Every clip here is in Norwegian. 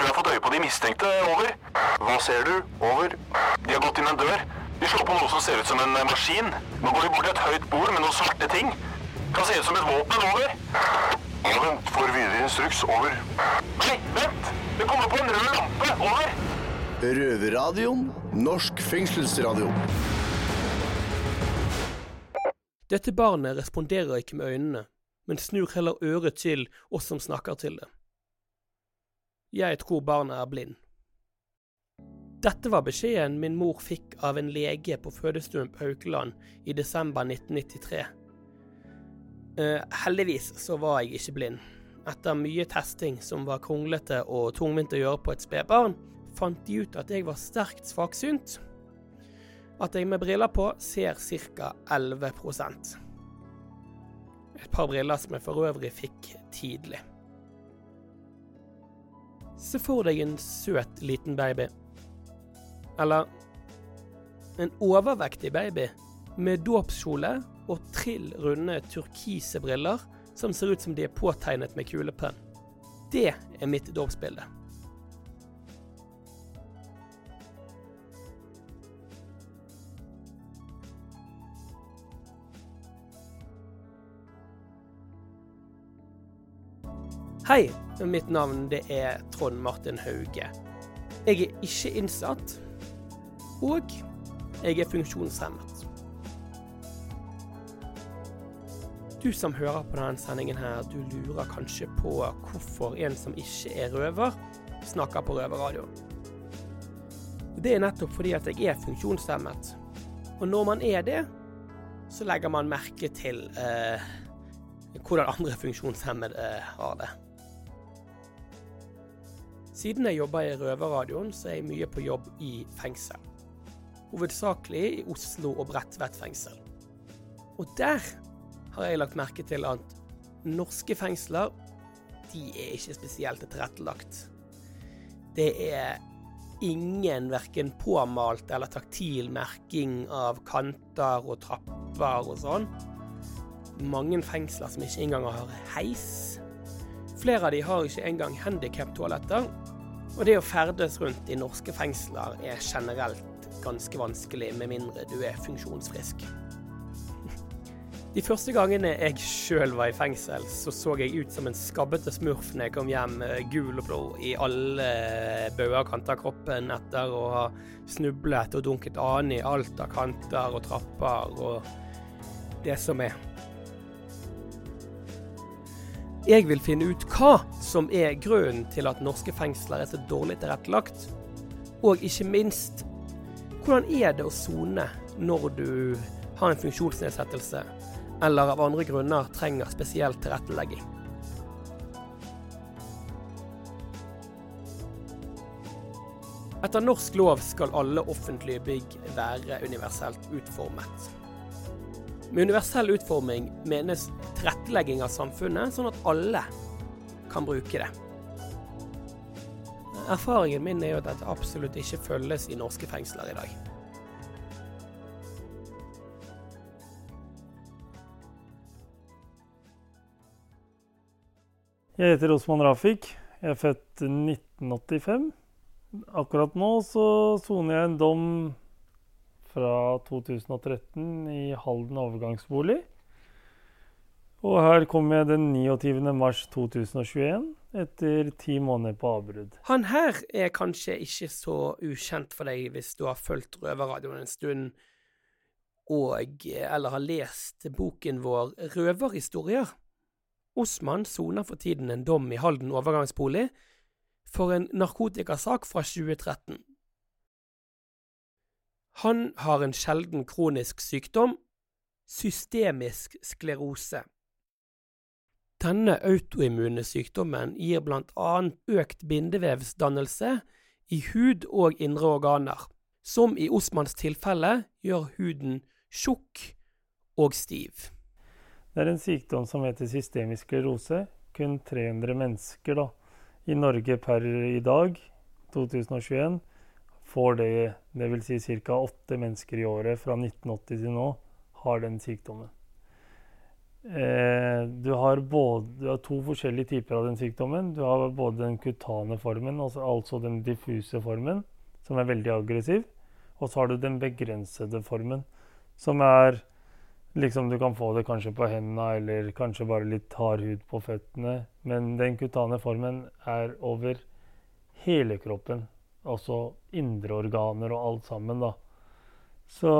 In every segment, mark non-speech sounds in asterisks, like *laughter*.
tror jeg har fått øye på de mistenkte. Over. Hva ser du? Over. De har gått inn en dør. De slår på noe som ser ut som en eh, maskin. Nå går de bort til et høyt bord med noen svarte ting. Kan se ut som et våpen. Over. Vent. Får videre instruks. Over. Nei, vent! Det kommer på en rød lampe. Over. Røverradioen. Norsk fengselsradio. Dette barnet responderer ikke med øynene, men snur heller øret til oss som snakker til det. Jeg tror barnet er blind. Dette var beskjeden min mor fikk av en lege på fødestuen på Haukeland i desember 1993. Eh, heldigvis så var jeg ikke blind. Etter mye testing som var kronglete og tungvint å gjøre på et spedbarn, fant de ut at jeg var sterkt svaksynt at jeg med briller på ser ca. 11% Et par briller som jeg for øvrig fikk tidlig. Se for deg en søt liten baby. Eller en overvektig baby med dåpskjole og trill runde turkise briller som ser ut som de er påtegnet med kulepenn. Det er mitt dåpsbilde. Hei, mitt navn det er Trond Martin Hauge. Jeg er ikke innsatt, og jeg er funksjonshemmet. Du som hører på denne sendingen her, du lurer kanskje på hvorfor en som ikke er røver, snakker på røverradio. Det er nettopp fordi at jeg er funksjonshemmet. Og når man er det, så legger man merke til eh, hvordan andre funksjonshemmede eh, har det. Siden jeg jobber i Røverradioen, så er jeg mye på jobb i fengsel. Hovedsakelig i Oslo og Bredtvet fengsel. Og der har jeg lagt merke til at norske fengsler, de er ikke spesielt tilrettelagt. Det er ingen verken påmalt eller taktil merking av kanter og trapper og sånn. Mange fengsler som ikke engang har heis. Flere av de har ikke engang handikaptoaletter. Og det å ferdes rundt i norske fengsler er generelt ganske vanskelig, med mindre du er funksjonsfrisk. *laughs* De første gangene jeg sjøl var i fengsel, så så jeg ut som en skabbete smurf når jeg kom hjem gul og blå i alle bauger og kanter av kroppen etter å ha snublet og dunket annen i alt av kanter og trapper og det som er. Jeg vil finne ut hva som er grunnen til at norske fengsler er så dårlig tilrettelagt. Og ikke minst, hvordan er det å sone når du har en funksjonsnedsettelse, eller av andre grunner trenger spesiell tilrettelegging? Etter norsk lov skal alle offentlige bygg være universelt utformet. Med universell utforming menes tilrettelegging av samfunnet, sånn at alle kan bruke det. Erfaringen min er jo at dette absolutt ikke følges i norske fengsler i dag. Jeg heter Osman Rafik. Jeg er født 1985. Akkurat nå så soner jeg en dom fra 2013 i Halden overgangsbolig. Og her kommer jeg den 29. mars 2021, etter ti måneder på avbrudd. Han her er kanskje ikke så ukjent for deg hvis du har fulgt Røverradioen en stund, og eller har lest boken vår Røverhistorier. Osman soner for tiden en dom i Halden overgangsbolig for en narkotikasak fra 2013. Han har en sjelden kronisk sykdom, systemisk sklerose. Denne autoimmune sykdommen gir annet økt bindevevsdannelse i hud og indre organer, som i Osmans tilfelle gjør huden tjukk og stiv. Det er en sykdom som heter systemisk sklerose. Kun 300 mennesker da, i Norge per i dag, 2021, får det. Dvs. Si ca. åtte mennesker i året fra 1980 til nå har den sykdommen. eh, du, har både, du har to forskjellige typer av den sykdommen. Du har både den kutane formen, altså, altså den diffuse formen, som er veldig aggressiv. Og så har du den begrensede formen, som er liksom Du kan få det kanskje på hendene eller kanskje bare litt hard hud på føttene. Men den kutane formen er over hele kroppen. Altså indre organer og alt sammen, da. Så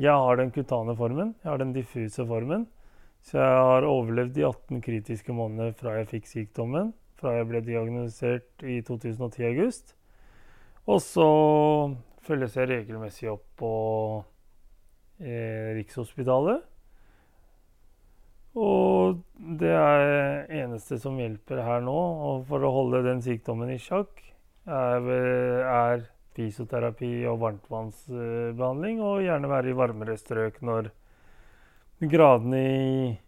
jeg har den kutane formen. Jeg har den diffuse formen. Så jeg har overlevd de 18 kritiske månedene fra jeg fikk sykdommen. Fra jeg ble diagnosert i 2010 august. Og så følges jeg regelmessig opp på eh, Rikshospitalet. Og det er eneste som hjelper her nå, og for å holde den sykdommen i sjakk, er, er fysioterapi og varmtvannsbehandling, og gjerne være i varmere strøk når gradene i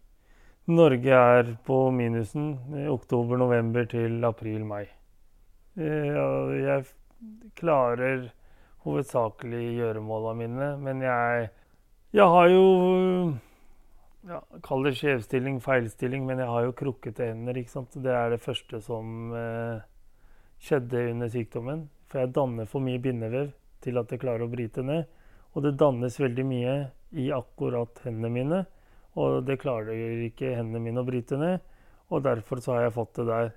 Norge er på minusen i oktober, november til april-mai. Eh, jeg klarer hovedsakelig gjøremåla mine, men jeg, jeg har jo ja, Kall det skjevstilling, feilstilling, men jeg har jo krukkete hender. ikke sant? Det er det første som eh, skjedde under sykdommen. For jeg danner for mye bindevev til at jeg klarer å bryte ned. Og det dannes veldig mye i akkurat hendene mine, og det klarer ikke hendene mine å bryte ned. Og derfor så har jeg fått det der.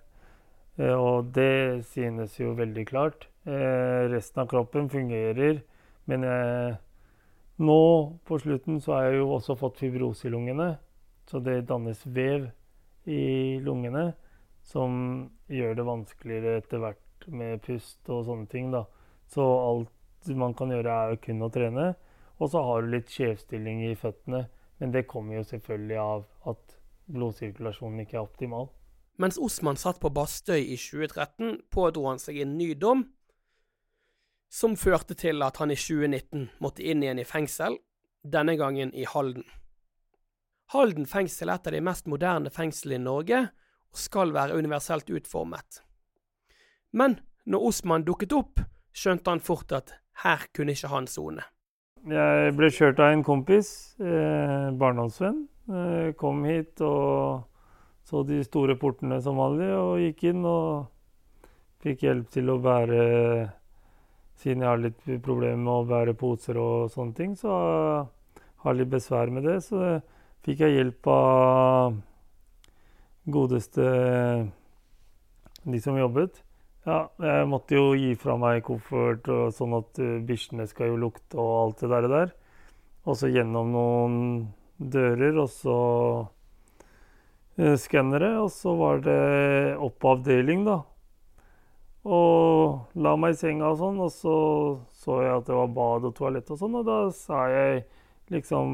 Eh, og det synes jo veldig klart. Eh, resten av kroppen fungerer, men jeg nå på slutten så har jeg jo også fått fibrose i lungene. Så det dannes vev i lungene som gjør det vanskeligere etter hvert med pust og sånne ting. da. Så alt man kan gjøre, er kun å trene. Og så har du litt skjevstilling i føttene. Men det kommer jo selvfølgelig av at blodsirkulasjonen ikke er optimal. Mens Osman satt på Bastøy i 2013, pådro han seg en ny dom som førte til at han i 2019 måtte inn igjen i fengsel, denne gangen i Halden. Halden fengsel er et av de mest moderne fengslene i Norge, skal være universelt utformet. Men når Osman dukket opp, skjønte han fort at her kunne ikke han sone. Jeg ble kjørt av en kompis, eh, barndomsvenn. Eh, kom hit og så de store portene som vanlig, og gikk inn og fikk hjelp til å bære siden jeg har litt problemer med å bære poser og sånne ting, så har jeg litt besvær med det. Så fikk jeg hjelp av godeste de som jobbet. Ja, jeg måtte jo gi fra meg koffert, og sånn at uh, bikkjene skal jo lukte og alt det der. Og så gjennom noen dører, og så uh, skannere. Og så var det opp avdeling, da. Og la meg i senga og sånn, og så så jeg at det var bad og toalett og sånn, og da sa jeg liksom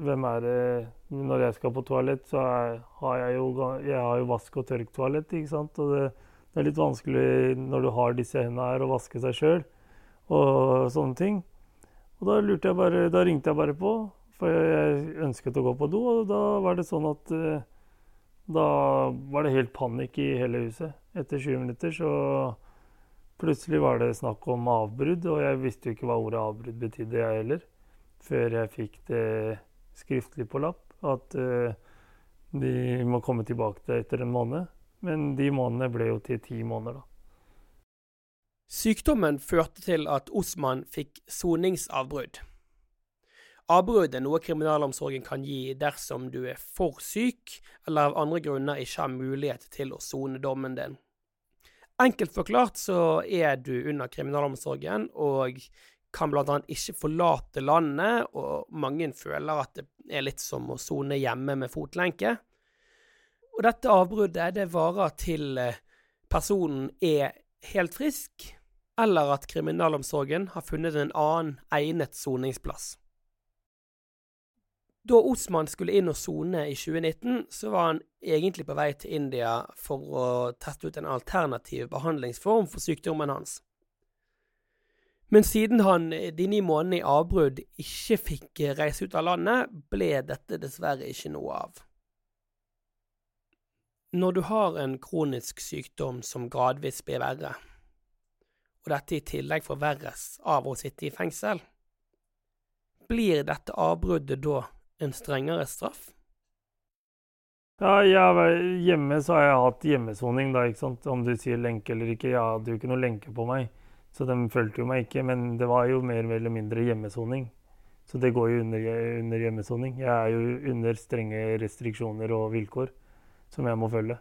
Hvem er det Når jeg skal på toalett, så er, har jeg jo Jeg har jo vask- og tørktoalett, ikke sant, og det, det, er litt vanskelig når du har disse hendene her, å vaske seg sjøl og sånne ting. Og da lurte jeg bare Da ringte jeg bare på, for jeg ønsket å gå på do, og da var det sånn at eh, da var det helt panikk i hele huset etter 20 minutter så plutselig var det snakk om avbrudd, og jeg visste jo ikke hva ordet avbrudd betydde, jeg heller, før jeg fikk det skriftlig på lapp, at uh, de må komme tilbake til etter en måned. Men de månedene ble jo til ti måneder, da. Sykdommen førte til at Osman fikk soningsavbrudd. Avbrudd er noe kriminalomsorgen kan gi dersom du er for syk, eller av andre grunner ikke har mulighet til å sone dommen din. Enkelt forklart så er du under kriminalomsorgen og kan annet ikke forlate landet, og mange føler at det er litt som å sone hjemme med fotlenke. Og dette avbruddet det varer til eh, personen er helt frisk, eller at kriminalomsorgen har funnet en annen egnet soningsplass. Da Osman skulle inn og sone i 2019, så var han egentlig på vei til India for å teste ut en alternativ behandlingsform for sykdommen hans. Men siden han de ni månedene i avbrudd ikke fikk reise ut av landet, ble dette dessverre ikke noe av. Når du har en kronisk sykdom som gradvis blir verre, og dette i tillegg forverres av å sitte i fengsel, blir dette avbruddet da en strengere straff, Ja, jeg, hjemme så har jeg hatt hjemmesoning, da, ikke sant. Om du sier lenke eller ikke. Jeg hadde jo ikke noe lenke på meg, så de fulgte jo meg ikke. Men det var jo mer eller mindre hjemmesoning. Så det går jo under, under hjemmesoning. Jeg er jo under strenge restriksjoner og vilkår som jeg må følge.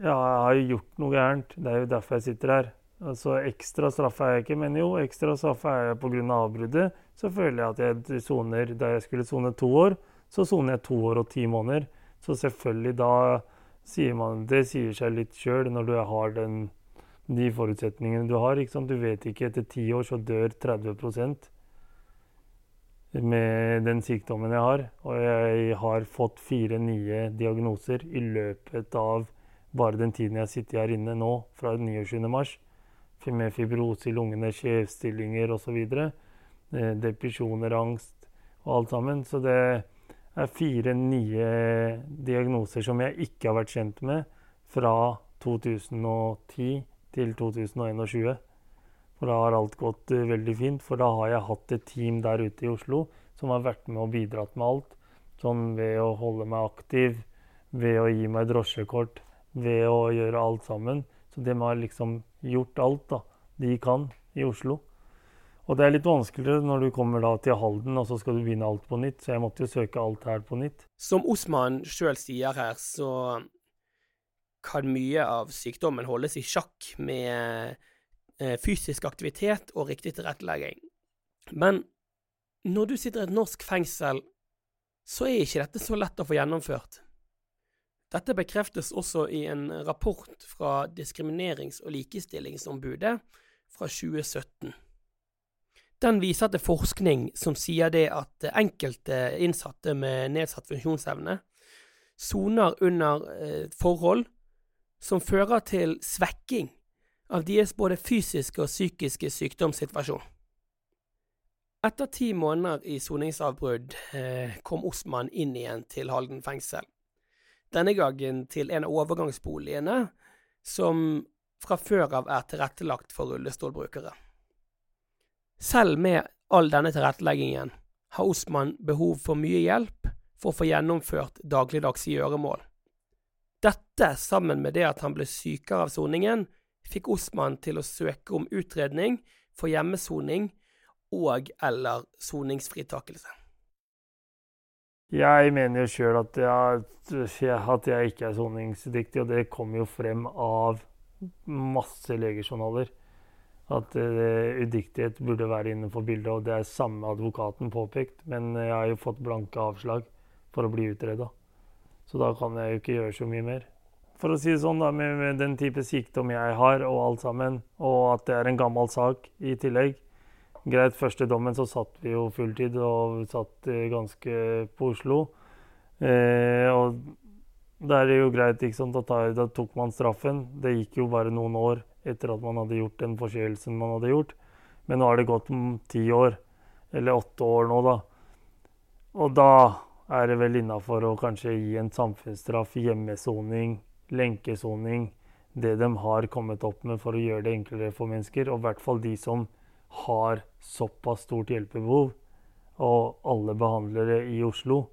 Ja, jeg har jo gjort noe gærent. Det er jo derfor jeg sitter her. Altså Ekstra straff er jeg ikke, men jo, ekstra straff er jeg pga. Av avbruddet. Så føler jeg at jeg soner Da jeg skulle sone to år, så soner jeg to år og ti måneder. Så selvfølgelig, da sier man Det sier seg litt sjøl når du har den, de forutsetningene du har. ikke sant? Du vet ikke Etter ti år så dør 30% med den sykdommen jeg har. Og jeg har fått fire nye diagnoser i løpet av bare den tiden jeg sitter her inne nå, fra 29. mars med fibrose i lungene, skjevstillinger osv. Eh, depresjoner, angst og alt sammen. Så det er fire nye diagnoser som jeg ikke har vært kjent med fra 2010 til 2021. For da har alt gått uh, veldig fint. For da har jeg hatt et team der ute i Oslo som har vært med og bidratt med alt. Sånn ved å holde meg aktiv, ved å gi meg drosjekort, ved å gjøre alt sammen. Så de har liksom gjort alt da, de kan i Oslo. Og det er litt vanskeligere når du kommer da til Halden, og så skal du begynne alt på nytt. Så jeg måtte jo søke alt her på nytt. Som Osman sjøl sier her, så kan mye av sykdommen holdes i sjakk med eh, fysisk aktivitet og riktig tilrettelegging. Men når du sitter i et norsk fengsel, så er ikke dette så lett å få gjennomført. Dette bekreftes også i en rapport fra Diskriminerings- og likestillingsombudet fra 2017. Den viser til forskning som sier det at enkelte innsatte med nedsatt funksjonsevne soner under eh, forhold som fører til svekking av deres både fysiske og psykiske sykdomssituasjon. Etter ti måneder i soningsavbrudd eh, kom Osman inn igjen til Halden fengsel denne gangen til en av overgangsboligene som fra før av er tilrettelagt for rullestolbrukere. Selv med all denne tilretteleggingen har Osman behov for mye hjelp for å få gjennomført dagligdagse gjøremål. Dette, sammen med det at han ble sykere av soningen, fikk Osman til å søke om utredning for hjemmesoning og- eller soningsfritakelse. Jeg mener sjøl at, at, jeg ikke er soningsdyktig, og det kommer jo frem av masse legejournaler. At uh, udyktighet burde være innenfor bildet, og det er samme advokaten påpekt. Men jeg har jo fått blanke avslag for å bli utreda. Så da kan jeg jo ikke gjøre så mye mer. For å si det sånn, da, med, med den type sykdom jeg har, og alt sammen, og at det er en gammel sak i tillegg, Greit, første dommen så satt vi jo fulltid og satt eh, ganske på Oslo. Eh, og da er det jo greit, ikke sant, da, da tok man straffen. Det gikk jo bare noen år etter at man hadde gjort den forseelsen man hadde gjort. Men nå har det gått ti år, eller åtte år nå, da. Og da er det vel innafor å kanskje gi en samfunnsstraff, hjemmesoning, lenkesoning. Det de har kommet opp med for å gjøre det enklere for mennesker. Og i hvert fall de som har såpass stort hjelpebehov, og alle behandlere i Oslo.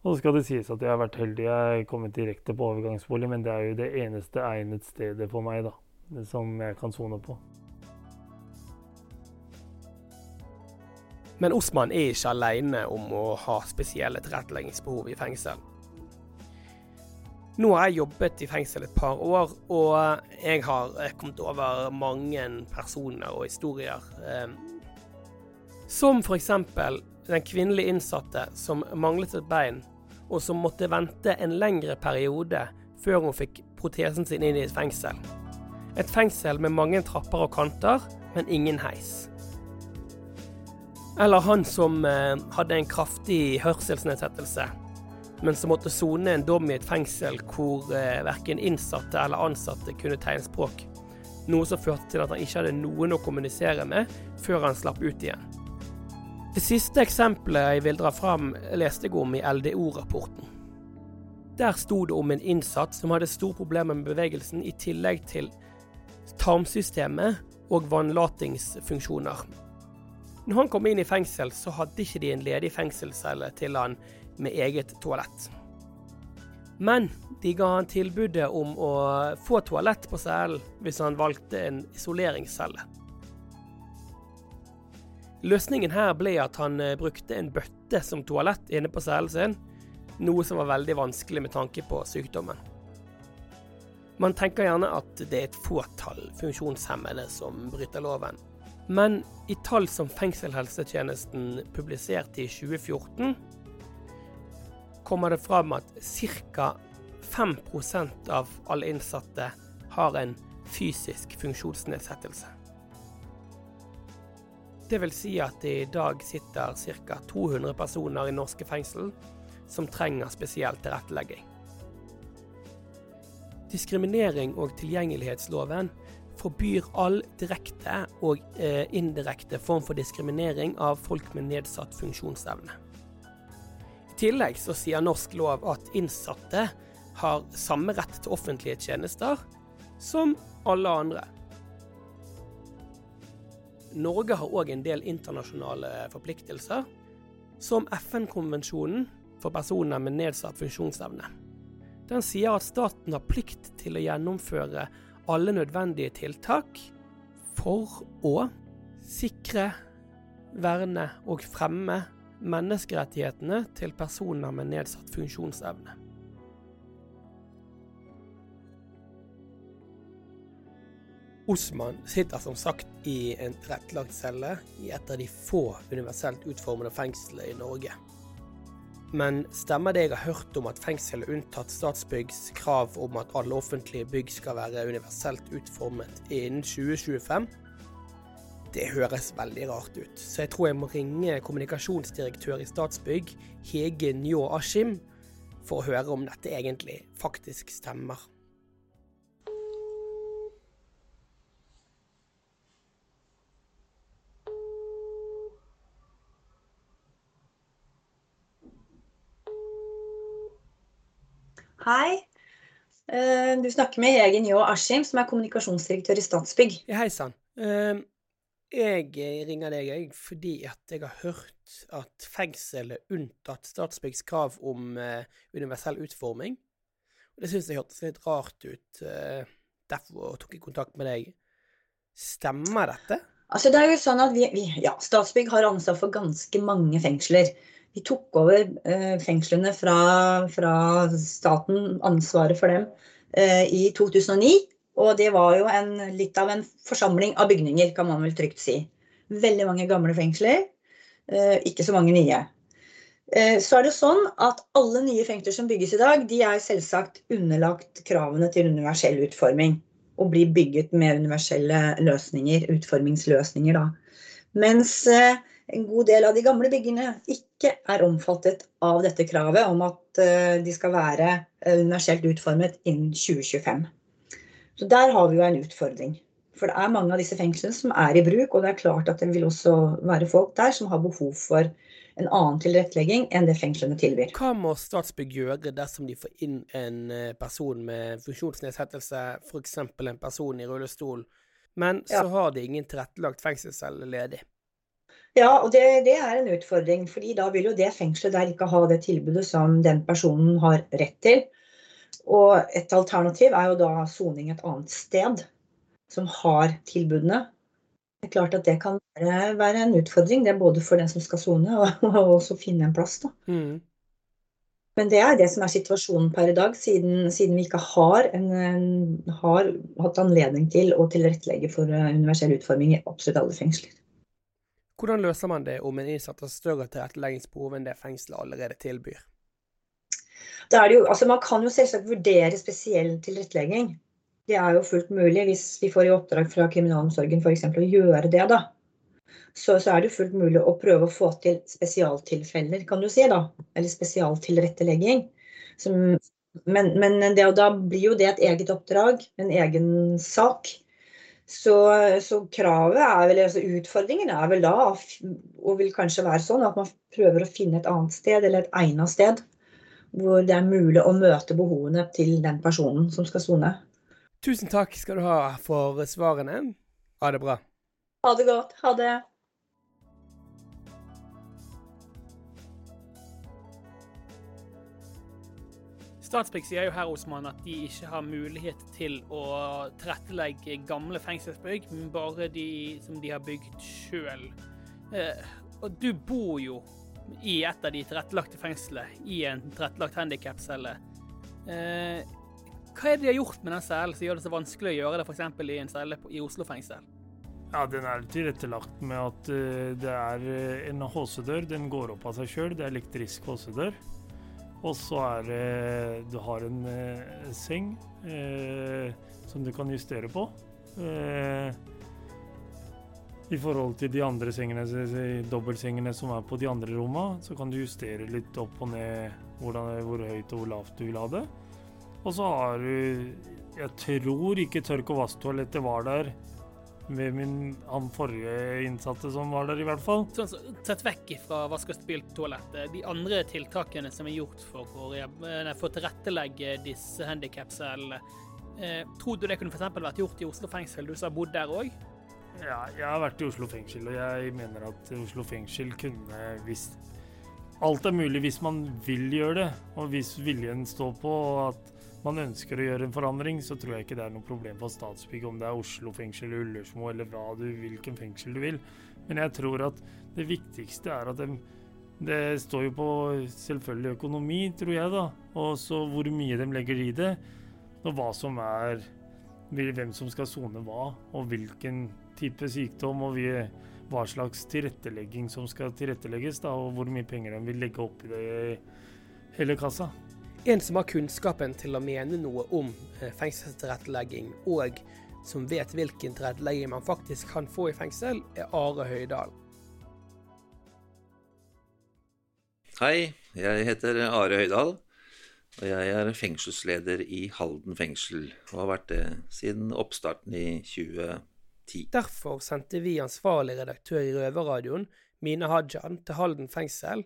Og så skal det sies at jeg har vært heldig. Jeg er kommet direkte på overgangsbolig, men det er jo det eneste egnet stedet for meg da, som jeg kan sone på. Men Osman er ikke alene om å ha spesielle tilretteleggingsbehov i fengsel. Nå har jeg jobbet i fengsel et par år, og jeg har kommet over mange personer og historier. Eh, som f.eks. den kvinnelige innsatte som manglet et bein, og som måtte vente en lengre periode før hun fikk protesen sin inn i et fengsel. Et fengsel med mange trapper og kanter, men ingen heis. Eller han som eh, hadde en kraftig hørselsnedsettelse men som måtte sone en dom i et fengsel hvor eh, verken innsatte eller ansatte kunne tegnspråk. Noe som førte til at han ikke hadde noen å kommunisere med før han slapp ut igjen. Det siste eksempelet jeg vil dra fram, leste jeg om i LDO-rapporten. Der sto det om en innsatt som hadde store problemer med bevegelsen, i tillegg til tarmsystemet og vannlatingsfunksjoner. Når han kom inn i fengsel, så hadde ikke de en ledig fengselscelle til han med eget toalett. Men de ga han tilbudet om å få toalett på cellen hvis han valgte en isoleringscelle. Løsningen her ble at han eh, brukte en bøtte som toalett inne på cellen sin, noe som var veldig vanskelig med tanke på sykdommen. Man tenker gjerne at det er et fåtall funksjonshemmede som bryter loven. Men i tall som Fengselshelsetjenesten publiserte i 2014, kommer det fram at ca. 5% av alle innsatte har en fysisk funksjonsnedsettelse. Det vil si at det i dag sitter ca. 200 personer i norske fengsel som trenger spesiell tilrettelegging. Diskriminering- og tilgjengelighetsloven forbyr all direkte og eh, indirekte form for diskriminering av folk med nedsatt funksjonsevne. I tillegg så sier norsk lov at innsatte har samme rett til offentlige tjenester som alle andre. Norge har òg en del internasjonale forpliktelser, som FN-konvensjonen for personer med nedsatt funksjonsevne. Den sier at staten har plikt til å gjennomføre alle nødvendige tiltak for å sikre, verne og fremme menneskerettighetene til personer med nedsatt funksjonsevne. Osman sitter som sagt i en tilrettelagt celle i et av de få universelt utformede fengslene i Norge. Men stemmer det jeg har hørt om at fengselet er unntatt Statsbyggs krav om at alle offentlige bygg skal være universelt utformet innen 2025? Det høres veldig rart ut, så jeg tror jeg må ringe kommunikasjonsdirektør i Statsbygg, Hege Njå Askim, for å høre om dette egentlig faktisk stemmer. Hei. Eh, du snakker med Egen Ljå Askim, som er kommunikasjonsdirektør i Statsbygg. Hei sann. Ehm, jeg ringer deg jeg, fordi at jeg har hørt at fengsel er unntatt Statsbyggs krav om eh, universell utforming. Det syns jeg hørtes litt rart ut. eh, Derfor tok jeg kontakt med deg. Stemmer dette? Altså, det er jo sånn at vi, vi, ja, Statsbygg har ansvar for ganske mange fengsler. Vi tok over eh, fengslene fra, fra, staten, ansvaret for dem, eh, i 2009. Og det var jo en, litt av en forsamling av bygninger, kan man vel trygt si. Veldig mange gamle fengsler, eh, ikke så mange nye. Eh, så er det sånn at alle nye fengsler som bygges i dag, de er selvsagt underlagt kravene til universell utforming. Og blir bygget med universelle løsninger, utformingsløsninger, da. Mens eh, en god del av de gamle byggene ikke er omfattet av dette kravet om at eh, de skal være eh, universelt utformet innen 2025. Så der har vi jo en utfordring. For det er mange av disse fengslene som er i bruk, og det er klart at det vil også være folk der som har behov for en annen tilrettelegging enn det fengslene tilbyr. Hva må Statsbygg gjøre dersom de får inn en eh, person med funksjonsnedsettelse, f.eks. en person i rullestol, men så Ja. har de ingen tilrettelagt fengselscelle ledig? Ja, og det, det er en utfordring. fordi da vil jo det fengselet der ikke ha det tilbudet som den personen har rett til. Og et alternativ er jo da soning et annet sted som har tilbudene. Det er klart at det kan være, være en utfordring, det er både for den som skal sone, og, og også finne en plass. da. Mm. Men det er det som er situasjonen per i dag, siden, siden vi ikke har, en, en, har hatt anledning til å tilrettelegge for eh, universell utforming i absolutt alle fengsler. Hvordan løser man det om en innsatt har større tilretteleggingsbehov enn det fengselet allerede tilbyr? Jo, altså man kan jo selvsagt vurdere spesiell tilrettelegging. Det er jo fullt mulig hvis vi får i oppdrag fra kriminalomsorgen f.eks. å gjøre det. da. Så, så er det fullt mulig å prøve å få til spesialtilfeller, kan du si. da, Eller spesialtilrettelegging. Som, men men det, da blir jo det et eget oppdrag, en egen sak. Så, så kravet er vel, altså utfordringen er vel da, og vil kanskje være sånn, at man prøver å finne et annet sted, eller et egnet sted hvor det er mulig å møte behovene til den personen som skal sone. Tusen takk skal du ha for svarene. Ha det bra. Ha det godt. Ha det. Statsbygg sier jo her Osman, at de ikke har mulighet til å tilrettelegge gamle fengselsbygg, men bare de som de har bygd sjøl. Eh, og du bor jo i et av de tilrettelagte fengslene, i en tilrettelagt handikapcelle. Eh, hva er det de har gjort med den cellen som gjør det så vanskelig å gjøre det f.eks. i en celle i Oslo fengsel? Ja, Den er tilrettelagt med at uh, det er en HC-dør. Den går opp av seg sjøl. Det er elektrisk HC-dør. Og så er det Du har en seng som du kan justere på. I forhold til de andre sengene, dobbeltsengene som er på de andre rommene, så kan du justere litt opp og ned hvordan, hvor høyt og hvor lavt du vil ha det. Og så har du Jeg tror ikke tørk- og vasktoalettet var der med min, han forrige innsatte som var der, i hvert fall. Sånn, så, Sett vekk fra vask- og spyltoalettet. De andre tiltakene som er gjort for å eh, tilrettelegge disse handikapcellene, eh, tror du det kunne f.eks. vært gjort i Oslo fengsel? Du som har bodd der òg? Ja, jeg har vært i Oslo fengsel, og jeg mener at Oslo fengsel kunne hvis Alt er mulig hvis man vil gjøre det, og hvis viljen står på at man ønsker å gjøre en forandring, så tror jeg ikke det er noe problem for Statsbygg om det er Oslo fengsel, Ullersmo eller hva du, hvilken fengsel du vil. Men jeg tror at det viktigste er at de, det står jo på selvfølgelig økonomi, tror jeg, da. Og så hvor mye de legger i det. Og hva som er Hvem som skal sone hva, og hvilken type sykdom, og hva slags tilrettelegging som skal tilrettelegges, da, og hvor mye penger de vil legge opp i det hele kassa. En som har kunnskapen til å mene noe om eh, fengselstilrettelegging, og som vet hvilken tilrettelegging man faktisk kan få i fengsel, er Are Høydal. Hei, jeg heter Are Høydal, og jeg er fengselsleder i Halden fengsel, og har vært det siden oppstarten i 2010. Derfor sendte vi ansvarlig redaktør i Røverradioen, Mine Hajan, til Halden fengsel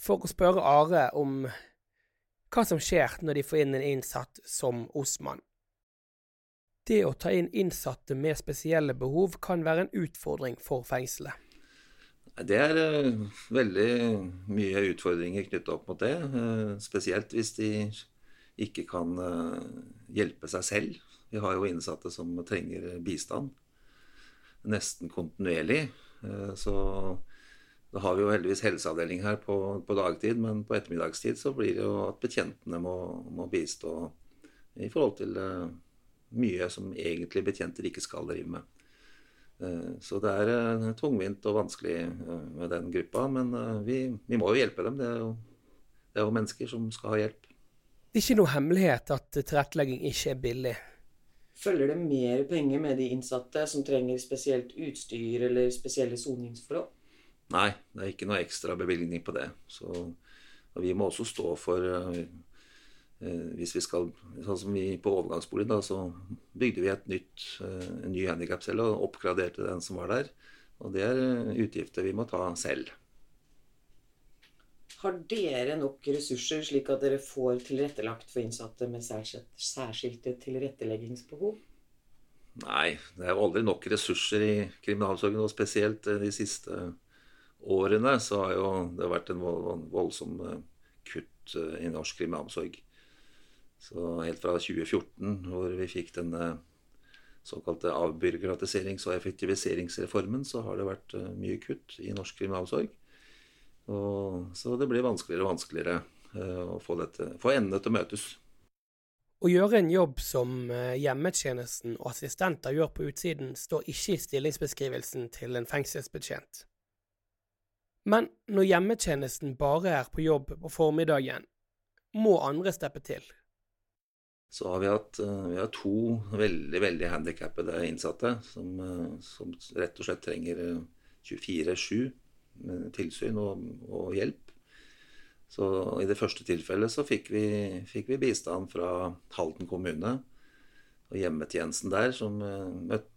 for å spørre Are om hva som skjer når de får inn en innsatt som Osman. Det å ta inn innsatte med spesielle behov kan være en utfordring for fengselet. Det er uh, veldig mye utfordringer knyttet opp mot det. Uh, spesielt hvis de ikke kan uh, hjelpe seg selv. Vi har jo innsatte som trenger bistand nesten kontinuerlig. Så da har vi jo heldigvis helseavdeling her på, på, dagtid, men på ettermiddagstid så blir det jo at betjentene må, må bistå i forhold til uh, mye som egentlig betjenter ikke skal drive med. Uh, så det er uh, tungvint og vanskelig med den gruppa, men vi, vi, må jo hjelpe dem. Det er, jo, det er jo mennesker som skal ha hjelp. Det er ikke noe hemmelighet at tilrettelegging ikke er billig. Følger det mer penger med de innsatte som trenger spesielt utstyr eller spesielle soningsforhold? Nei, det er ikke noe ekstra bevilgning på det. Så vi må også stå for eh, Hvis vi skal Sånn som vi på overgangsbolig, da, så bygde vi et nytt, eh, en ny handikapcelle og oppgraderte den som var der. Og det er utgifter vi må ta selv. Har dere nok ressurser slik at dere får tilrettelagt for innsatte med særskilte tilretteleggingsbehov? Nei, det er aldri nok ressurser i kriminalomsorgen, og spesielt de siste årene årene så har jo det vært en voldsom eh, kutt eh, i norsk kriminalomsorg. Så helt fra 2014, hvor vi fikk denne såkalte avbyråkratiserings- og effektiviseringsreformen, så har det vært eh, mye kutt i norsk kriminalomsorg. Og, så det blir vanskeligere og vanskeligere å få, dette, få endene til å møtes. Å gjøre en jobb som hjemmetjenesten og assistenter gjør på utsiden, står ikke i stillingsbeskrivelsen til en fengselsbetjent. Men når hjemmetjenesten bare er på jobb på formiddagen, må andre steppe til. Så har vi hatt eh, vi har to veldig veldig handikappede innsatte som, eh, som, rett og slett trenger 24-7 eh, tilsyn og, og, hjelp. Så I det første tilfellet så fikk vi, fikk vi bistand fra Halden kommune og hjemmetjenesten der, som,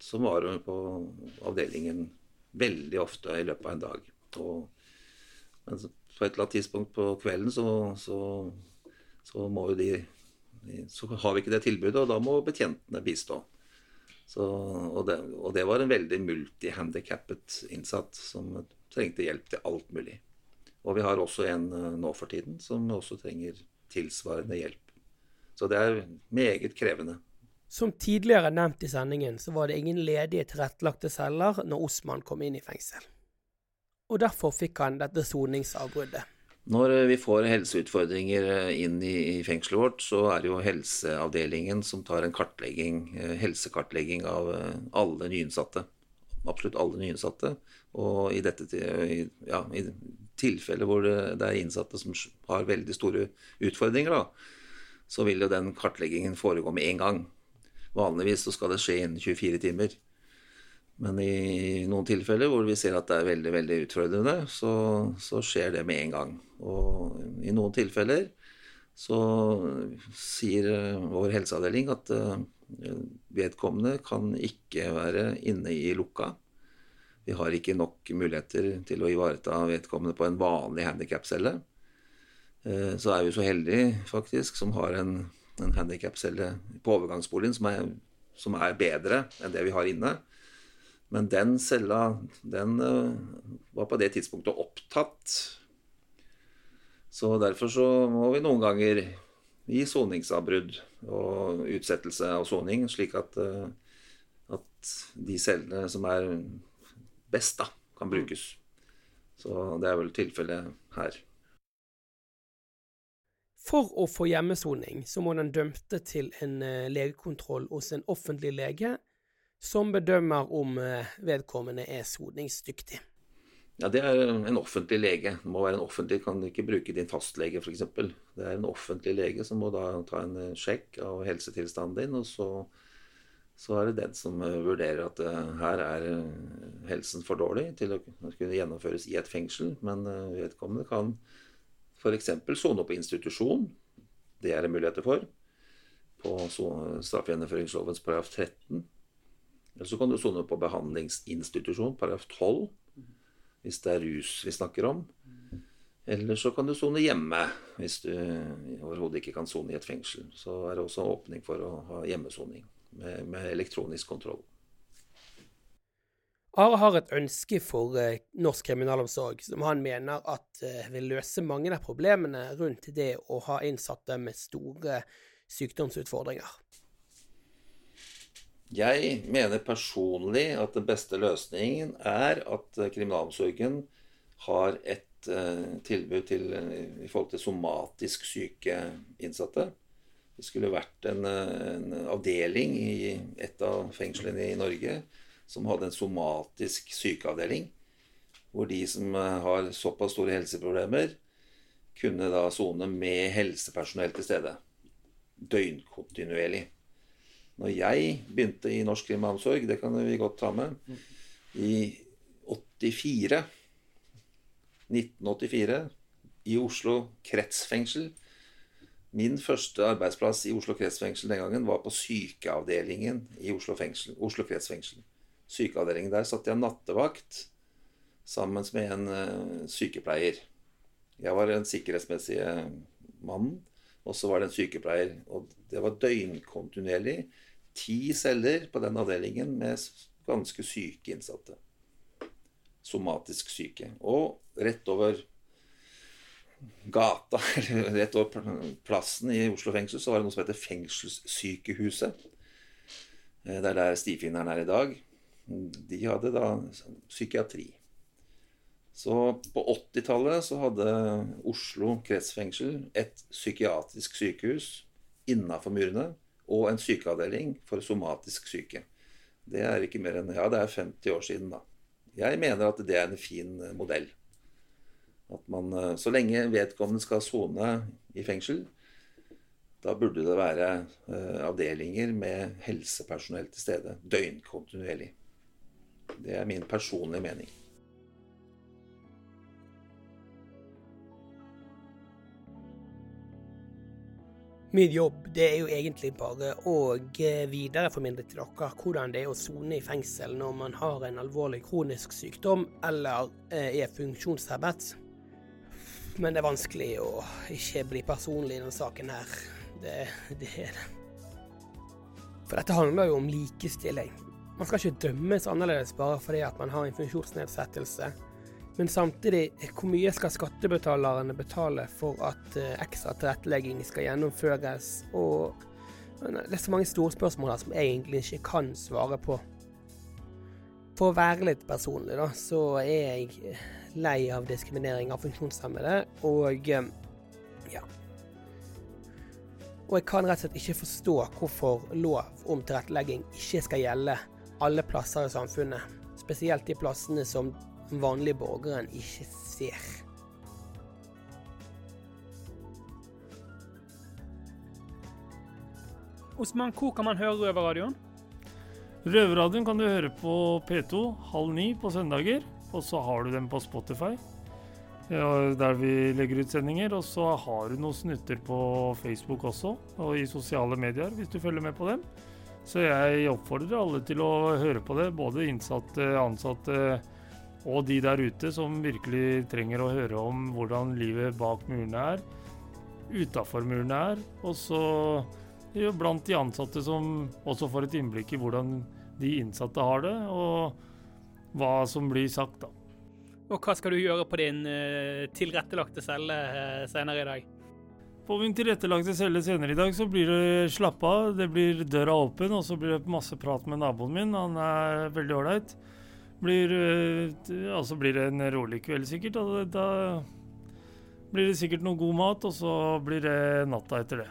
som var på avdelingen veldig ofte i løpet av en dag. Og men på et eller annet tidspunkt på kvelden så, så, så må jo de Så har vi ikke det tilbudet, og da må betjentene bistå. Så, og, det, og, det, var en veldig multihandikappet innsatt som trengte hjelp til alt mulig. Og vi har også en eh, nå for tiden som også trenger tilsvarende hjelp. Så det er meget krevende. Som tidligere nevnt i sendingen, så var det ingen ledige tilrettelagte celler når Osman kom inn i fengsel. Og derfor fikk han dette soningsavbruddet. Når eh, vi får helseutfordringer eh, inn i fengselet vårt, så er det jo helseavdelingen som tar en kartlegging, eh, helsekartlegging av alle nyinnsatte. Absolutt alle nyinnsatte. Og i dette ja, i tilfellet hvor det, er innsatte som har veldig store utfordringer, da, så vil jo den kartleggingen foregå med en gang. Vanligvis så skal det skje innen 24 timer. Men i noen tilfeller hvor vi ser at det er veldig veldig utfordrende, så, så skjer det med en gang. Og i noen tilfeller så sier eh, vår helseavdeling at eh, vedkommende kan ikke være inne i lukka. Vi har ikke nok muligheter til å ivareta vedkommende på en vanlig handikapcelle. Eh, så er vi så heldige, faktisk, som har en, en handikapcelle på overgangsboligen som som er bedre enn det vi har inne. Men den cella, den uh, var på det tidspunktet opptatt. Så derfor så må vi noen ganger gi soningsavbrudd og utsettelse av soning, slik at, uh, at de cellene som er best, da, kan brukes. Så det er vel tilfellet her. For å få hjemmesoning så må den dømte til en eh, legekontroll hos en offentlig lege som bedømmer om eh, vedkommende er soningsdyktig. Ja, Det er en offentlig lege. Det må være en offentlig, kan ikke bruke din fastlege f.eks. Det er en offentlig lege som må da ta en eh, sjekk av helsetilstanden din. og så, så er det den som eh, vurderer at her er helsen for dårlig til å kunne gjennomføres i et fengsel. Men vedkommende kan f.eks. sone på institusjon. Det er det muligheter for. På straffegjennomføringslovens paragraf 13 eller så kan du sone på behandlingsinstitusjon, paragraf 12, hvis det er rus vi snakker om. Eller så kan du sone hjemme, hvis du overhodet ikke kan sone i et fengsel. Så er det også åpning for å ha hjemmesoning med, med elektronisk kontroll. Are har et ønske for eh, norsk kriminalomsorg som han mener at eh, vil løse mange av problemene rundt det å ha innsatte med store sykdomsutfordringer. Jeg mener personlig at den beste løsningen er at eh, kriminalomsorgen har et uh, tilbud til, i forhold til somatisk syke innsatte. Det skulle vært en, en, avdeling i et av fengslene i Norge som hadde en somatisk sykeavdeling. Hvor de som har såpass store helseproblemer, kunne da sone med helsepersonell til stede. Døgnkontinuerlig. Når jeg begynte i norsk kriminalomsorg, det kan vi godt ta med, i 84 1984 i Oslo kretsfengsel. Min første arbeidsplass i Oslo kretsfengsel den gangen var på sykeavdelingen i Oslo, fengsel, Oslo kretsfengsel. Sykeavdelingen der satt jeg nattevakt sammen med en uh, sykepleier. Jeg var den sikkerhetsmessige mannen, og så var det en sykepleier. Og det var døgnkontinuerlig ti celler på den avdelingen med ganske syke innsatte. Somatisk syke. Og rett over gata, *laughs* eller rett over plassen i Oslo fengsel, så var det noe som heter Fengselssykehuset. Eh, det er der stifinneren er i dag. De hadde da psykiatri. Så på 80-tallet så hadde Oslo kretsfengsel et psykiatrisk sykehus innafor murene og en sykeavdeling for somatisk syke. Det er ikke mer enn Ja, det er 50 år siden, da. Jeg mener at det er en fin eh, modell. At man, eh, Så lenge vedkommende skal sone i fengsel, da burde det være eh, avdelinger med helsepersonell til stede døgnkontinuerlig. Det er min personlige mening. Min jobb det er jo egentlig bare å eh, videreformidle til dere hvordan det er å sone i fengsel når man har en alvorlig kronisk sykdom eller eh, er funksjonshemmet. Men det er vanskelig å ikke bli personlig i denne saken her. Det, det er det. For dette handler jo om likestilling. Man skal ikke dømmes annerledes bare fordi at man har en funksjonsnedsettelse. Men samtidig, hvor mye skal skattebetalerne betale for at eh, ekstra tilrettelegging skal gjennomføres? Og det er så mange store spørsmål her som jeg egentlig ikke kan svare på. For å være litt personlig, da, så er jeg lei av diskriminering av funksjonshemmede, og eh, ja. Og jeg kan rett og slett ikke forstå hvorfor lov om tilrettelegging ikke skal gjelde alle plasser i samfunnet. Spesielt de plassene som den vanlige borgeren ikke ser. Osman, hvor kan man høre Røverradioen? Røverradioen kan du høre på P2 halv ni på søndager, og så har du den på Spotify. Der vi legger ut sendinger. Og så har du noen snutter på Facebook også, og i sosiale medier, hvis du følger med på dem. Så jeg oppfordrer alle til å høre på det, både innsatte, ansatte og de der ute som virkelig trenger å høre om hvordan livet bak murene er, utafor murene er. Og så blant de ansatte som også får et innblikk i hvordan de innsatte har det, og hva som blir sagt, da. Og hva skal du gjøre på din uh, tilrettelagte celle uh, senere i dag? På min tilrettelagte celle senere i dag så blir det slappa av, det blir døra åpen, og så blir det masse prat med naboen min. Han er veldig ålreit. Blir, altså blir det en rolig kveld sikkert, og da blir det sikkert noe god mat, og så blir det natta etter det.